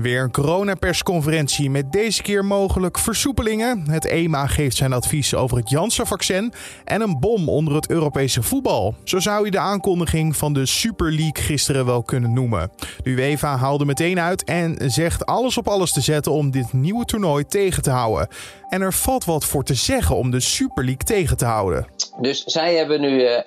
Weer een coronapersconferentie met deze keer mogelijk versoepelingen. Het EMA geeft zijn advies over het Janssen-vaccin en een bom onder het Europese voetbal. Zo zou je de aankondiging van de Super League gisteren wel kunnen noemen. De UEFA haalde meteen uit en zegt alles op alles te zetten om dit nieuwe toernooi tegen te houden. En er valt wat voor te zeggen om de Super League tegen te houden. Dus zij hebben nu uh,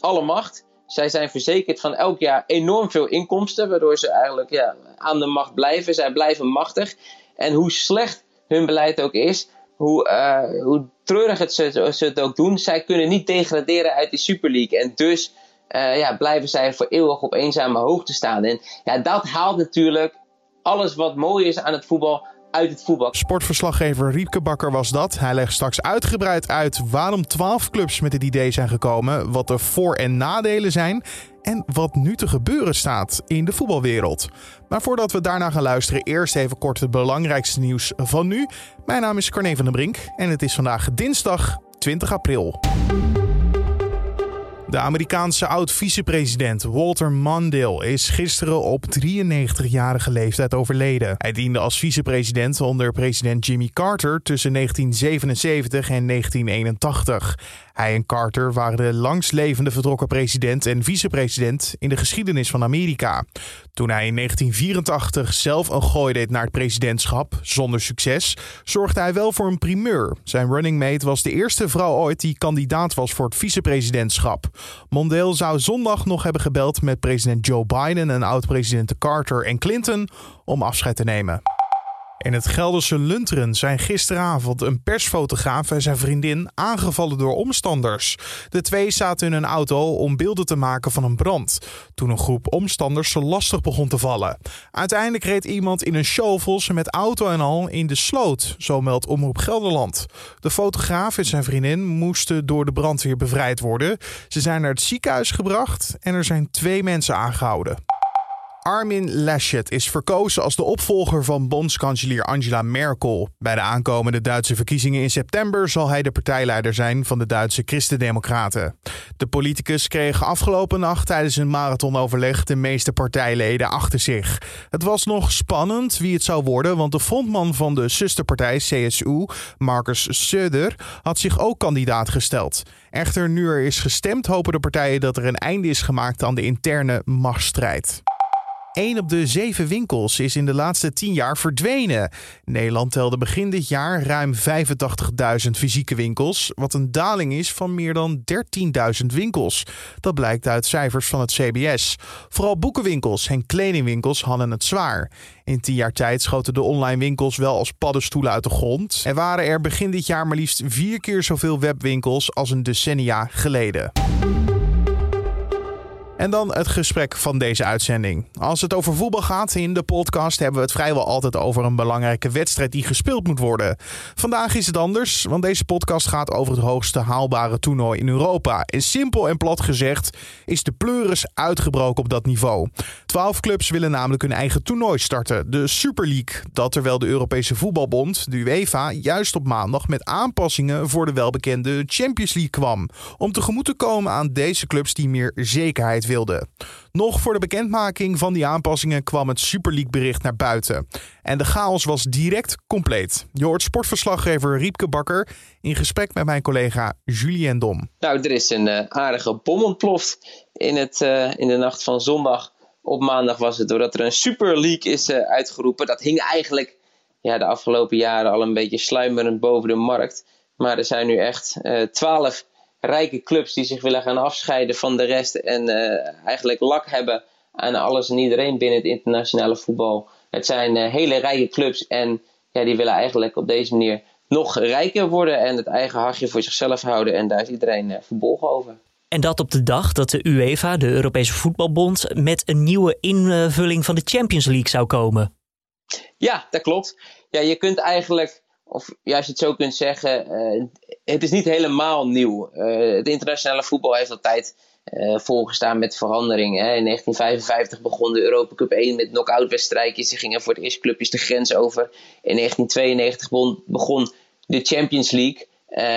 alle macht. Zij zijn verzekerd van elk jaar enorm veel inkomsten, waardoor ze eigenlijk ja, aan de macht blijven. Zij blijven machtig. En hoe slecht hun beleid ook is, hoe, uh, hoe treurig het ze, ze, het ook doen, zij kunnen niet degraderen uit die Super League. En dus uh, ja, blijven zij voor eeuwig op eenzame hoogte staan. En ja, dat haalt natuurlijk alles wat mooi is aan het voetbal uit het voetbal. Sportverslaggever Riepke Bakker was dat. Hij legt straks uitgebreid uit waarom 12 clubs met het idee zijn gekomen, wat de voor- en nadelen zijn en wat nu te gebeuren staat in de voetbalwereld. Maar voordat we daarna gaan luisteren, eerst even kort het belangrijkste nieuws van nu. Mijn naam is Carne van den Brink en het is vandaag dinsdag 20 april. De Amerikaanse oud-vicepresident Walter Mondale is gisteren op 93-jarige leeftijd overleden. Hij diende als vicepresident onder president Jimmy Carter tussen 1977 en 1981. Hij en Carter waren de langstlevende vertrokken president en vicepresident in de geschiedenis van Amerika. Toen hij in 1984 zelf een gooi deed naar het presidentschap, zonder succes, zorgde hij wel voor een primeur. Zijn running mate was de eerste vrouw ooit die kandidaat was voor het vicepresidentschap. Mondale zou zondag nog hebben gebeld met president Joe Biden en oud-presidenten Carter en Clinton om afscheid te nemen. In het Gelderse Lunteren zijn gisteravond een persfotograaf en zijn vriendin aangevallen door omstanders. De twee zaten in een auto om beelden te maken van een brand. Toen een groep omstanders ze lastig begon te vallen. Uiteindelijk reed iemand in een shovel ze met auto en al in de sloot, zo meldt Omroep Gelderland. De fotograaf en zijn vriendin moesten door de brandweer bevrijd worden. Ze zijn naar het ziekenhuis gebracht en er zijn twee mensen aangehouden. Armin Laschet is verkozen als de opvolger van bondskanselier Angela Merkel. Bij de aankomende Duitse verkiezingen in september zal hij de partijleider zijn van de Duitse Christen-Democraten. De politicus kreeg afgelopen nacht tijdens een marathonoverleg de meeste partijleden achter zich. Het was nog spannend wie het zou worden, want de frontman van de zusterpartij CSU, Marcus Söder, had zich ook kandidaat gesteld. Echter, nu er is gestemd, hopen de partijen dat er een einde is gemaakt aan de interne machtsstrijd. 1 op de zeven winkels is in de laatste 10 jaar verdwenen. Nederland telde begin dit jaar ruim 85.000 fysieke winkels, wat een daling is van meer dan 13.000 winkels. Dat blijkt uit cijfers van het CBS. Vooral boekenwinkels en kledingwinkels hadden het zwaar. In 10 jaar tijd schoten de online winkels wel als paddenstoelen uit de grond. Er waren er begin dit jaar maar liefst vier keer zoveel webwinkels als een decennia geleden. En dan het gesprek van deze uitzending. Als het over voetbal gaat in de podcast, hebben we het vrijwel altijd over een belangrijke wedstrijd die gespeeld moet worden. Vandaag is het anders, want deze podcast gaat over het hoogste haalbare toernooi in Europa. En simpel en plat gezegd is de pleuris uitgebroken op dat niveau. Twaalf clubs willen namelijk hun eigen toernooi starten, de Super League. Dat terwijl de Europese Voetbalbond, de UEFA, juist op maandag met aanpassingen voor de welbekende Champions League kwam. Om tegemoet te komen aan deze clubs die meer zekerheid Nog voor de bekendmaking van die aanpassingen kwam het Super League bericht naar buiten. En de chaos was direct compleet. Je hoort sportverslaggever Riepke Bakker in gesprek met mijn collega Julien Dom. Nou, er is een uh, aardige bom ontploft in, het, uh, in de nacht van zondag. Op maandag was het doordat er een Super League is uh, uitgeroepen. Dat hing eigenlijk ja, de afgelopen jaren al een beetje sluimerend boven de markt. Maar er zijn nu echt twaalf rijke clubs die zich willen gaan afscheiden van de rest en uh, eigenlijk lak hebben aan alles en iedereen binnen het internationale voetbal. Het zijn uh, hele rijke clubs en ja, die willen eigenlijk op deze manier nog rijker worden en het eigen hachje voor zichzelf houden. En daar is iedereen uh, verbolgen over. En dat op de dag dat de UEFA, de Europese Voetbalbond, met een nieuwe invulling van de Champions League zou komen. Ja, dat klopt. Ja, je kunt eigenlijk of ja, als je het zo kunt zeggen, uh, het is niet helemaal nieuw. Uh, het internationale voetbal heeft altijd uh, volgestaan met veranderingen. In 1955 begon de Europa Cup 1 met knock-out. Ze gingen voor het eerst clubjes de grens over. In 1992 begon, de Champions League.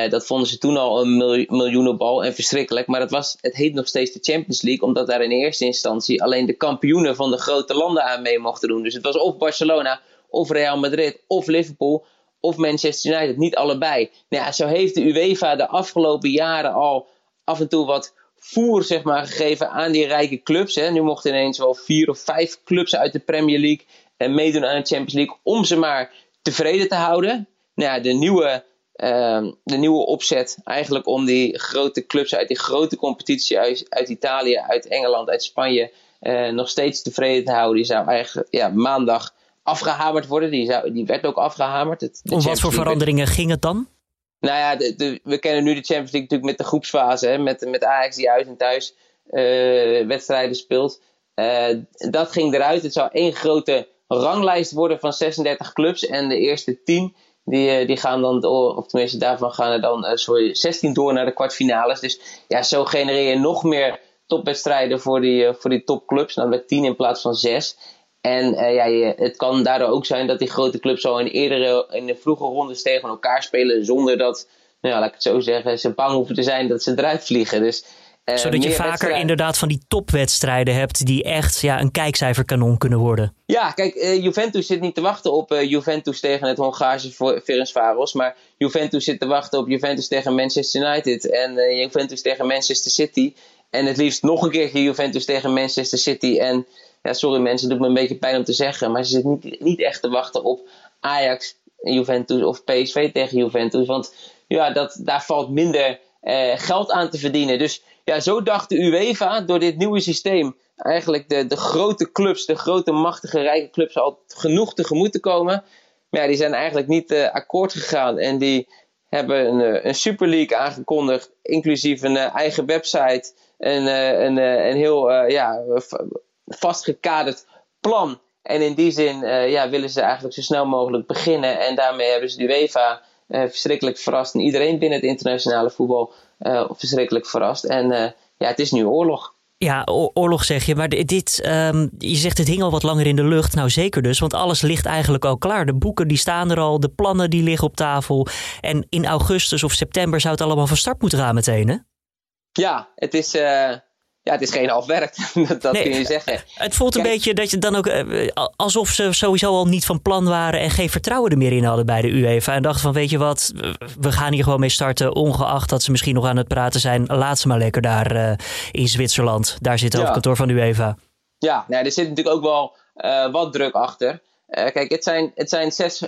Dat vonden ze toen al een miljoenenbal en verschrikkelijk. Maar dat was, het heet nog steeds de Champions League, omdat daar in eerste instantie alleen de kampioenen van de grote landen aan mee mochten doen. Dus het was of Barcelona, of Real Madrid, of Liverpool, of Manchester United. Niet allebei. Nou ja, zo heeft de UEFA de afgelopen jaren al af en toe wat voer zeg maar, gegeven aan die rijke clubs. Hè. Nu mochten ineens wel vier of vijf clubs uit de Premier League en meedoen aan de Champions League om ze maar tevreden te houden. Nou ja, de nieuwe, uh, de nieuwe opzet eigenlijk om die grote clubs uit die grote competitie uit, uit Italië, uit Engeland, uit Spanje uh, nog steeds tevreden te houden. Die zou eigenlijk ja, maandag afgehamerd worden. Die, zou, die werd ook afgehamerd. Het, om wat voor veranderingen ging het dan? Nou ja, de, we kennen nu de Champions League natuurlijk met de groepsfase. Hè, met, met Ajax die uit en thuis uh, wedstrijden speelt. Uh, dat ging eruit. Het zou één grote ranglijst worden van 36 clubs. En de eerste 10 die, eh, die gaan dan, door, of tenminste daarvan gaan er dan sorry, 16 door naar de kwartfinales. Dus ja, zo genereer je nog meer topwedstrijden voor die, voor die topclubs. Dan met 10 in plaats van 6. En uh, ja, het kan daardoor ook zijn dat die grote clubs al in eerdere, in de vroege rondes tegen elkaar spelen. Zonder dat, nou ja, laat ik het zo zeggen, ze bang hoeven te zijn dat ze eruit vliegen. Dus, uh, Zodat je vaker inderdaad van die topwedstrijden hebt die echt ja, een kijkcijferkanon kunnen worden. Ja, kijk, uh, Juventus zit niet te wachten op Juventus tegen het Hongaarse Ferencvaros. Maar Juventus zit te wachten op Juventus tegen Manchester United. En Juventus tegen Manchester City. En het liefst nog een keer Juventus tegen Manchester City. En ja, sorry mensen, het doet me een beetje pijn om te zeggen, maar ze zit niet, niet echt te wachten op Ajax, Juventus of PSV tegen Juventus. Want ja, dat, daar valt minder eh, geld aan te verdienen. Dus ja, zo dacht de UEFA door dit nieuwe systeem eigenlijk de, de grote clubs, de grote machtige rijke clubs al genoeg tegemoet te komen. Maar ja, die zijn eigenlijk niet uh, akkoord gegaan en die hebben een, eh, een Super League aangekondigd, inclusief een eigen website, een, uh, een, een heel ja, vastgekaderd plan. En in die zin ja, willen ze eigenlijk zo snel mogelijk beginnen. En daarmee hebben ze de UEFA verschrikkelijk verrast. En iedereen binnen het internationale voetbal verschrikkelijk verrast. En ja, het is nu oorlog. Ja, oorlog zeg je. Maar dit, um, je zegt het hing al wat langer in de lucht. Nou zeker dus, want alles ligt eigenlijk al klaar. De boeken die staan er al, de plannen die liggen op tafel. En in augustus of september zou het allemaal van start moeten gaan meteen, hè? Ja, het is ja, het is geen half werk. dat kun je zeggen. Het voelt een beetje dat je dan ook eh, alsof ze sowieso al niet van plan waren en geen vertrouwen er meer in hadden bij de UEFA. En dachten van weet je wat, we gaan hier gewoon mee starten. Ongeacht dat ze misschien nog aan het praten zijn. Laat ze maar lekker daar uh, in Zwitserland. Daar zit het hoofdkantoor van de UEFA. Ja, nou, er zit natuurlijk ook wel uh, wat druk achter. kijk, het zijn, het zijn zes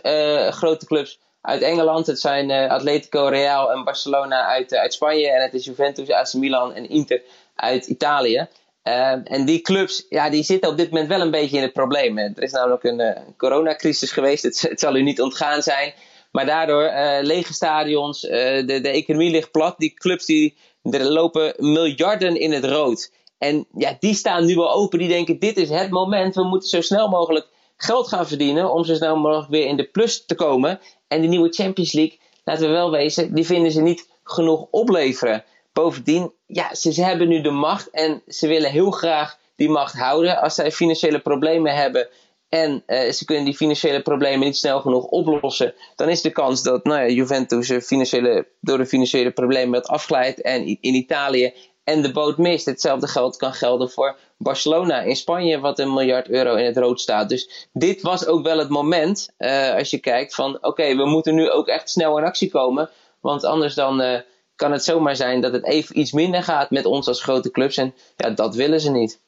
grote clubs uit Engeland. Het zijn Atletico, Real en Barcelona uit, uit Spanje. En het is Juventus, AC Milan en Inter uit Italië. Ehm, en die clubs, ja, die zitten op dit moment wel een beetje in het probleem. Er is namelijk een coronacrisis geweest, het, het, zal u niet ontgaan zijn. Maar daardoor lege stadions, de, de economie ligt plat. Die clubs die, er lopen miljarden in het rood. En ja, die staan nu wel open. Die denken, dit is het moment. We moeten zo snel mogelijk geld gaan verdienen om zo snel mogelijk weer in de plus te komen. En de nieuwe Champions League, laten we wel wezen, die vinden ze niet genoeg opleveren. Bovendien, ja, ze, hebben nu de macht en ze willen heel graag die macht houden. Als zij financiële problemen hebben en uh, ze kunnen die financiële problemen niet snel genoeg oplossen, dan is de kans dat nou ja, Juventus financiële, door de financiële problemen dat afglijdt en in Italië en de boot mist. Hetzelfde geld kan gelden voor Barcelona in Spanje, wat een miljard euro in het rood staat. Dus dit was ook wel het moment, uh, als je kijkt, van oké, we moeten nu ook echt snel in actie komen. Want anders dan, uh, kan het zomaar zijn dat het even iets minder gaat met ons als grote clubs. En ja, dat willen ze niet.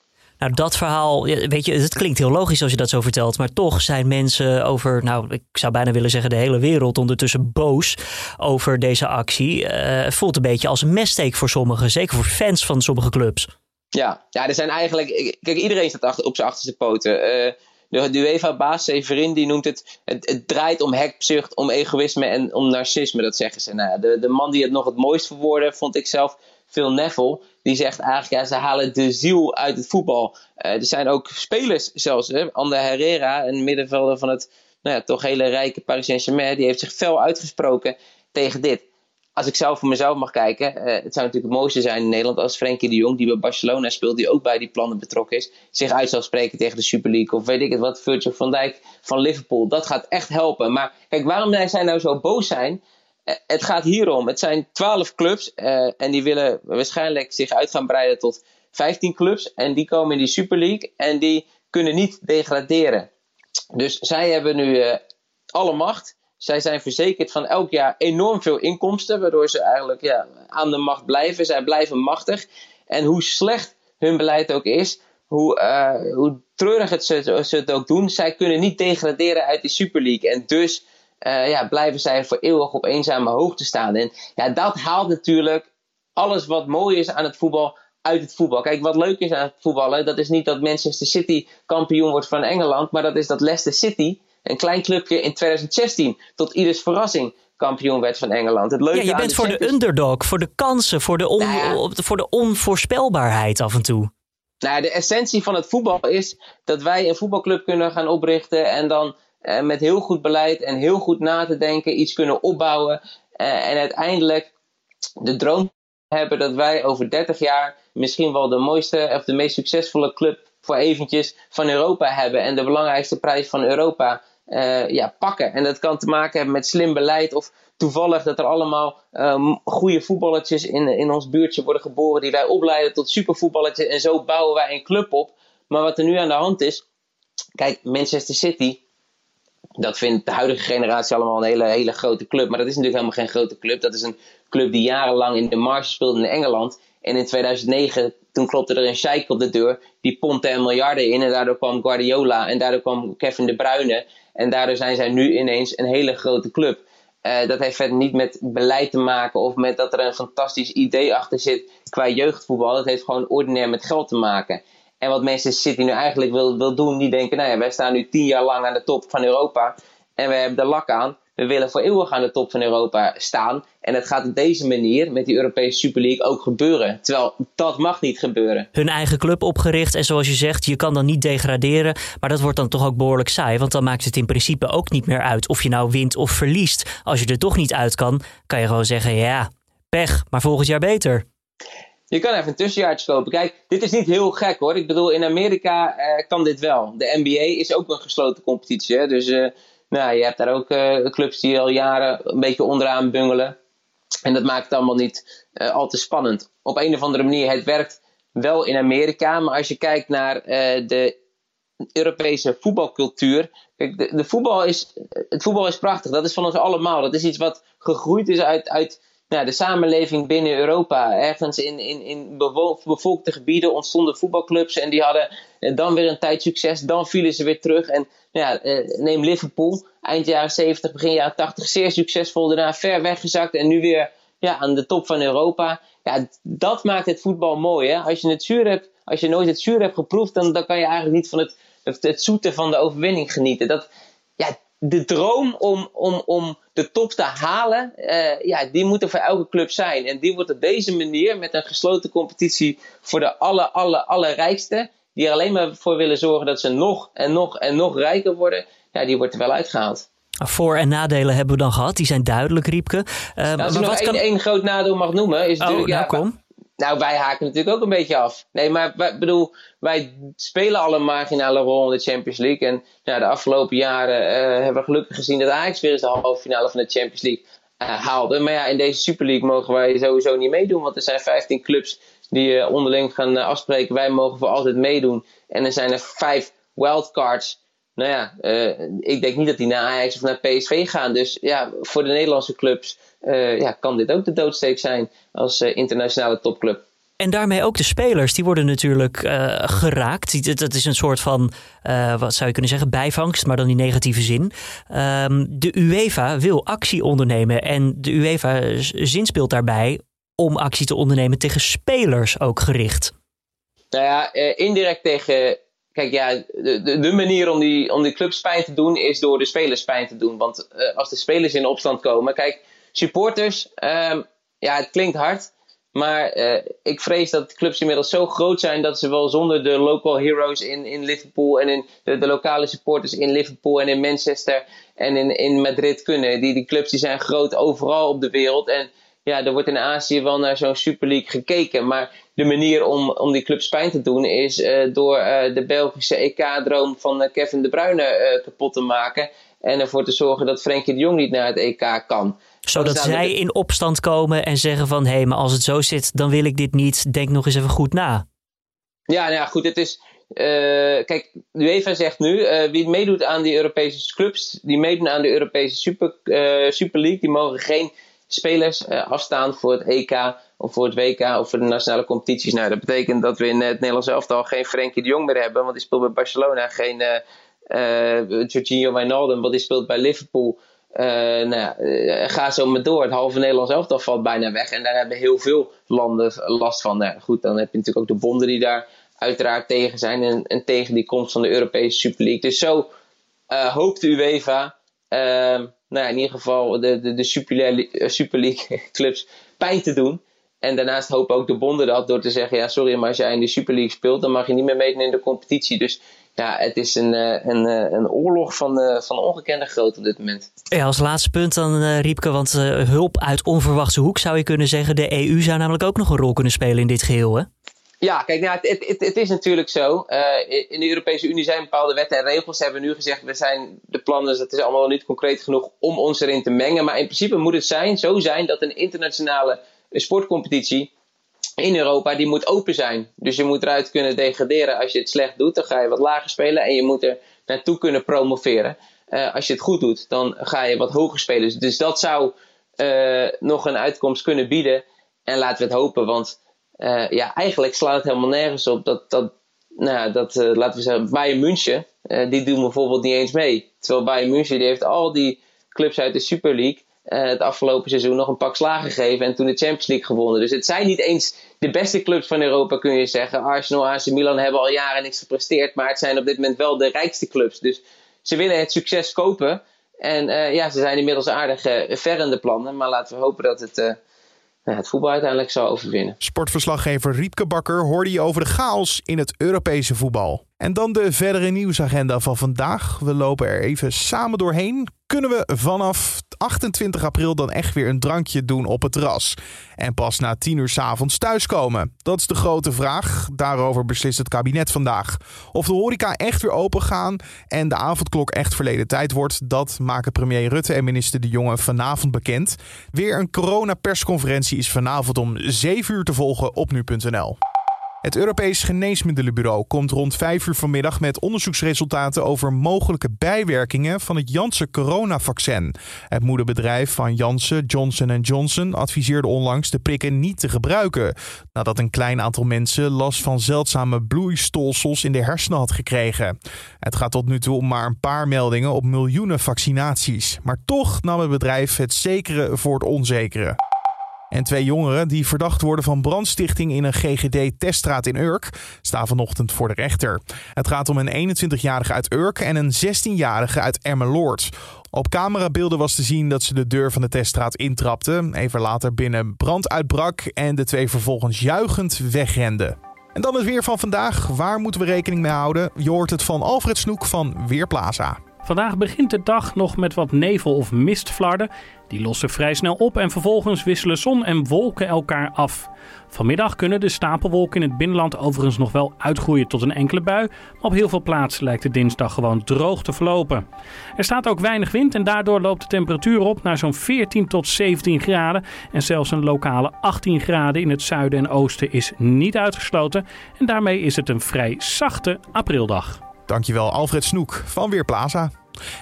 Nou, dat verhaal, weet je, het klinkt heel logisch als je dat zo vertelt. Maar toch zijn mensen over, nou, ik zou bijna willen zeggen, de hele wereld ondertussen boos over deze actie. Uh, het voelt een beetje als een messteek voor sommigen, zeker voor fans van sommige clubs. Ja, ja er zijn eigenlijk, kijk, iedereen staat achter, op zijn achterste poten. Uh, de, UEFA-baas Severin die noemt het, het, draait om hekzucht, om egoïsme en om narcisme, dat zeggen ze. Nou, de, de man die het nog het mooist verwoordde, vond ik zelf Phil Neville. Die zegt eigenlijk, ja, ze halen de ziel uit het voetbal. Uh, er zijn ook spelers zelfs, hè? Ander Herrera, een middenvelder van het nou ja, toch hele rijke Paris Saint-Germain, die heeft zich fel uitgesproken tegen dit als ik zelf voor mezelf mag kijken, uh, het zou natuurlijk het mooiste zijn in Nederland als Frenkie de Jong, die bij Barcelona speelt, die ook bij die plannen betrokken is, zich uit zal spreken tegen de Super League. Of weet ik het wat, Virgil van Dijk van Liverpool. Dat gaat echt helpen. Maar kijk, waarom zij nou zo boos zijn? Het gaat hierom. Het zijn 12 clubs en die willen waarschijnlijk zich uit gaan breiden tot 15 clubs. En die komen in die Super League en die kunnen niet degraderen. Dus zij hebben nu alle macht. Zij zijn verzekerd van elk jaar enorm veel inkomsten, waardoor ze eigenlijk ja, aan de macht blijven. Zij blijven machtig. En hoe slecht hun beleid ook is, hoe, uh, hoe treurig het ze, ze, het ook doen, zij kunnen niet degraderen uit die Super League. En dus uh, ja, blijven zij voor eeuwig op eenzame hoogte staan. En ja, dat haalt natuurlijk alles wat mooi is aan het voetbal uit het voetbal. Kijk, wat leuk is aan het voetballen, dat is niet dat Manchester City kampioen wordt van Engeland, maar dat is dat Leicester City een klein clubje in 2016 tot ieders verrassing kampioen werd van Engeland. Het leuke ja, je bent voor de underdog, voor de kansen, voor de, on, nou voor de onvoorspelbaarheid af en toe. Nou, de essentie van het voetbal is dat wij een voetbalclub kunnen gaan oprichten en dan eh, met heel goed beleid en heel goed na te denken iets kunnen opbouwen. Eh, en uiteindelijk de droom hebben dat wij over 30 jaar misschien wel de mooiste of de meest succesvolle club voor eventjes van Europa hebben en de belangrijkste prijs van Europa uh, ja, pakken. En dat kan te maken hebben met slim beleid of toevallig dat er allemaal um, goede voetballetjes in, in ons buurtje worden geboren die wij opleiden tot supervoetballetjes en zo bouwen wij een club op. Maar wat er nu aan de hand is, kijk, Manchester City, dat vindt de huidige generatie allemaal een hele, hele grote club. Maar dat is natuurlijk helemaal geen grote club. Dat is een club die jarenlang in de marge speelde in Engeland. En in 2009, toen klopte er een sheik op de deur. Die pompte er miljarden in. En daardoor kwam Guardiola. En daardoor kwam Kevin De Bruyne. En daardoor zijn zij nu ineens een hele grote club. Uh, dat heeft verder niet met beleid te maken of met dat er een fantastisch idee achter zit qua jeugdvoetbal. Dat heeft gewoon ordinair met geld te maken. En wat Manchester City nu eigenlijk wil, wil doen, die denken, nou ja, wij staan nu tien jaar lang aan de top van Europa. En we hebben de lak aan we willen voor eeuwig aan de top van Europa staan. En dat gaat op deze manier met die Europese Super League ook gebeuren. Terwijl dat mag niet gebeuren. Hun eigen club opgericht en zoals je zegt, je kan dan niet degraderen. Maar dat wordt dan toch ook behoorlijk saai. Want dan maakt het in principe ook niet meer uit of je nou wint of verliest. Als je er toch niet uit kan, kan je gewoon zeggen ja, pech, maar volgend jaar beter. Je kan even een tussenjaartje kopen. Kijk, dit is niet heel gek hoor. Ik bedoel, in Amerika eh, kan dit wel. De NBA is ook een gesloten competitie. Hè? Dus uh, nou, je hebt daar ook uh, clubs die al jaren een beetje onderaan bungelen. En dat maakt het allemaal niet al te spannend. Op een of andere manier, het werkt wel in Amerika. Maar als je kijkt naar de Europese voetbalcultuur. Kijk, de, de, voetbal is, het voetbal is prachtig. Dat is van ons allemaal. Dat is iets wat gegroeid is uit, uit nou, de samenleving binnen Europa. Ergens in, in, in bevolkte gebieden ontstonden voetbalclubs. En die hadden dan weer een tijd succes. Dan vielen ze weer terug. En ja, eh, neem Liverpool, eind jaren 70, begin jaren 80, zeer succesvol. Daarna ver weggezakt en nu weer ja, aan de top van Europa. Ja, dat maakt het voetbal mooi. Hè? Als je het zuur hebt, als je nooit het zuur hebt geproefd, dan, dan kan je eigenlijk niet van het, het, het zoete van de overwinning genieten. Dat, de droom om, om, om de top te halen, uh, ja, die moet er voor elke club zijn. En die wordt op deze manier, met een gesloten competitie voor de aller, aller, allerrijkste, die er alleen maar voor willen zorgen dat ze nog en nog en nog rijker worden, ja, die wordt er wel uitgehaald. Voor- en nadelen hebben we dan gehad, die zijn duidelijk, Riepke. Uh, nou, als je nog één, groot nadeel mag noemen, is oh, natuurlijk... Nou, ja, kom. Nou, wij haken natuurlijk ook een beetje af. Nee, maar wij, bedoel, wij spelen al een marginale rol in de Champions League. En nou, de afgelopen jaren uh, hebben we gelukkig gezien dat Ajax weer eens de halve finale van de Champions League uh, haalde. Maar ja, in deze Super League mogen wij sowieso niet meedoen. Want er zijn 15 clubs die uh, onderling gaan afspreken. Wij mogen voor altijd meedoen. En er zijn er vijf wildcards. Nou ja, ik denk niet dat die naar Ajax of naar PSV gaan. Dus ja, voor de Nederlandse clubs ja, kan dit ook de doodsteek zijn als internationale topclub. En daarmee ook de spelers, die worden natuurlijk uh, geraakt. Dat is een soort van, wat zou je kunnen zeggen, bijvangst, maar dan in negatieve zin. Um, de UEFA wil actie ondernemen en de UEFA zinspeelt daarbij om actie te ondernemen tegen spelers ook gericht. Nou ja, indirect tegen. Kijk, ja, de, de, de, manier om die, om die clubs pijn te doen is door de spelers pijn te doen. Want als de spelers in opstand komen. Kijk, supporters, um, ja, het klinkt hard. Maar uh, ik vrees dat clubs inmiddels zo groot zijn dat ze wel zonder de local heroes in, in Liverpool en in de, lokale supporters in Liverpool en in Manchester en in, in Madrid kunnen. Die, die clubs die zijn groot overal op de wereld. En ja, er wordt in Azië wel naar zo'n Super League gekeken. Maar de manier om, om die clubs pijn te doen is door de Belgische EK-droom van Kevin De Bruyne kapot te maken. En ervoor te zorgen dat Frenkie de Jong niet naar het EK kan zodat zij in opstand komen en zeggen van... hé, hey, maar als het zo zit, dan wil ik dit niet. Denk nog eens even goed na. Ja, nou ja, goed, het is... Uh, kijk, UEFA zegt nu, uh, wie meedoet aan die Europese clubs, die meedoen aan de Europese Super, uh, Super League, die mogen geen spelers afstaan voor het EK of voor het WK of voor de nationale competities. Nou, dat betekent dat we in het Nederlands elftal geen Frenkie de Jong meer hebben, want die speelt bij Barcelona. Geen Jorginho Wijnaldum, want die speelt bij Liverpool. Uh, nou uh, ga zo maar door. Het halve Nederlands elftal valt bijna weg. En daar hebben heel veel landen last van. Nou, goed, dan heb je natuurlijk ook de bonden die daar uiteraard tegen zijn. En, en tegen die komst van de Europese Super League. Dus zo uh, hoopt de UEFA, ehm, nou, in ieder geval de, de, de Super League clubs pijn te doen. En daarnaast hopen ook de bonden dat door te zeggen: ja, sorry, maar als jij in de Super League speelt, dan mag je niet meer meedoen in de competitie. Dus ja, het is een, eh, een, eh, een oorlog van, eh, van ongekende grootte op dit moment. Ja, als laatste punt dan, uh, Riepke, want hulp uit onverwachte hoek zou je kunnen zeggen. De EU zou namelijk ook nog een rol kunnen spelen in dit geheel, hè? Ja, kijk, nou, het, het, het is natuurlijk zo. in de Europese Unie zijn bepaalde wetten en regels. Ze hebben nu gezegd, we zijn de plannen, dat is allemaal niet concreet genoeg om ons erin te mengen. Maar in principe moet het zijn, zo zijn dat een internationale sportcompetitie in Europa, die moet open zijn. Dus je moet eruit kunnen degraderen. Als je het slecht doet, dan ga je wat lager spelen en je moet er naartoe kunnen promoveren. Uh, als je het goed doet, dan ga je wat hoger spelen. Dus dat zou uh, nog een uitkomst kunnen bieden. En laten we het hopen, want uh, ja, eigenlijk slaat het helemaal nergens op dat, dat, nou, dat laten we zeggen, Bayern München, die doen bijvoorbeeld niet eens mee. Terwijl Bayern München, die heeft al die clubs uit de Super League uh, het afgelopen seizoen nog een pak slagen gegeven en toen de Champions League gewonnen. Dus het zijn niet eens de beste clubs van Europa, kun je zeggen. Arsenal, AC Milan hebben al jaren niks gepresteerd, maar het zijn op dit moment wel de rijkste clubs. Dus ze willen het succes kopen. En uh, ja, ze zijn inmiddels aardig uh, plannen, maar laten we hopen dat het het voetbal uiteindelijk zal overwinnen. Sportverslaggever Riepke Bakker hoorde je over de chaos in het Europese voetbal. En dan de verdere nieuwsagenda van vandaag. We lopen er even samen doorheen. Kunnen we vanaf 28 april dan echt weer een drankje doen op het terras? En pas na 10 uur s avonds thuiskomen? Dat is de grote vraag. Daarover beslist het kabinet vandaag. Of de horeca echt weer open gaan en de avondklok echt verleden tijd wordt, dat maken premier Rutte en minister De Jonge vanavond bekend. Weer een coronapersconferentie is vanavond om 7 uur te volgen op nu.nl. Het Europees Geneesmiddelenbureau komt rond 5 uur vanmiddag met onderzoeksresultaten over mogelijke bijwerkingen van het Janssen coronavaccin. Het moederbedrijf van Janssen, Johnson Johnson, adviseerde onlangs de prikken niet te gebruiken, nadat een klein aantal mensen last van zeldzame bloeistolsels in de hersenen had gekregen. Het gaat tot nu toe om maar een paar meldingen op miljoenen vaccinaties. Maar toch nam het bedrijf het zekere voor het onzekere. En twee jongeren die verdacht worden van brandstichting in een GGD-teststraat in Urk staan vanochtend voor de rechter. Het gaat om een 21-jarige uit Urk en een 16-jarige uit Emmeloord. Op camerabeelden was te zien dat ze de deur van de teststraat intrapten. Even later binnen brand uitbrak en de twee vervolgens juichend wegrenden. En dan het weer van vandaag. Waar moeten we rekening mee houden? Je hoort het van Alfred Snoek van Weerplaza. Vandaag begint de dag nog met wat nevel of mistflarden. Die lossen vrij snel op en vervolgens wisselen zon en wolken elkaar af. Vanmiddag kunnen de stapelwolken in het binnenland overigens nog wel uitgroeien tot een enkele bui, maar op heel veel plaatsen lijkt de dinsdag gewoon droog te verlopen. Er staat ook weinig wind en daardoor loopt de temperatuur op naar zo'n 14 tot 17 graden en zelfs een lokale 18 graden in het zuiden en oosten is niet uitgesloten en daarmee is het een vrij zachte aprildag. Dankjewel Alfred Snoek van Weerplaza.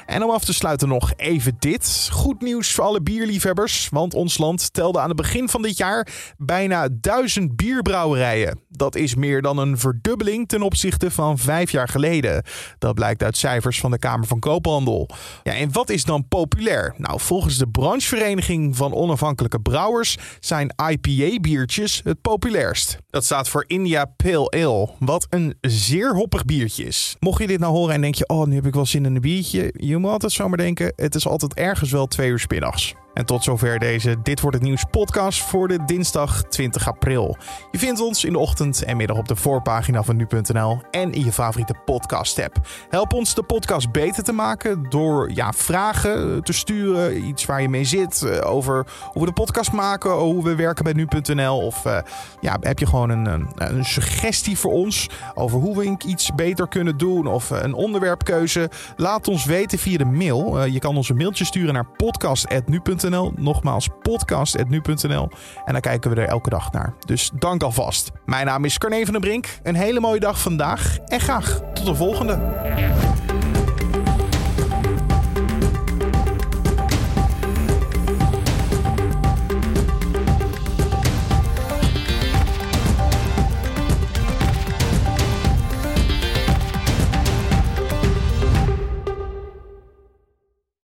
En om af te sluiten nog even dit. Goed nieuws voor alle bierliefhebbers, want ons land telde aan het begin van dit jaar bijna duizend bierbrouwerijen. Dat is meer dan een verdubbeling ten opzichte van vijf jaar geleden. Dat blijkt uit cijfers van de Kamer van Koophandel. Ja, en wat is dan populair? Nou, volgens de branchevereniging van onafhankelijke brouwers zijn IPA-biertjes het populairst. Dat staat voor India Pale Ale, wat een zeer hoppig biertje is. Mocht je dit nou horen en denk je, oh, nu heb ik wel zin in een biertje je, moet altijd zomaar denken, het is altijd ergens wel twee uur middags. En tot zover deze Dit wordt het nieuws podcast voor de dinsdag 20 april. Je vindt ons in de ochtend en middag op de voorpagina van nu.nl en in je favoriete podcast app. Help ons de podcast beter te maken door ja, vragen te sturen, iets waar je mee zit, eh, over hoe we de podcast maken, hoe we werken bij nu.nl of uh, ja, heb je gewoon een, een, suggestie voor ons over hoe we iets beter kunnen doen of een onderwerpkeuze? Laat ons weten via de mail. Uh, je kan ons een mailtje sturen naar podcast@nu.nl Nogmaals, podcast.nu.nl. En daar kijken we er elke dag naar. Dus dank alvast. Mijn naam is Carne van den Brink. Een hele mooie dag vandaag en graag tot de volgende.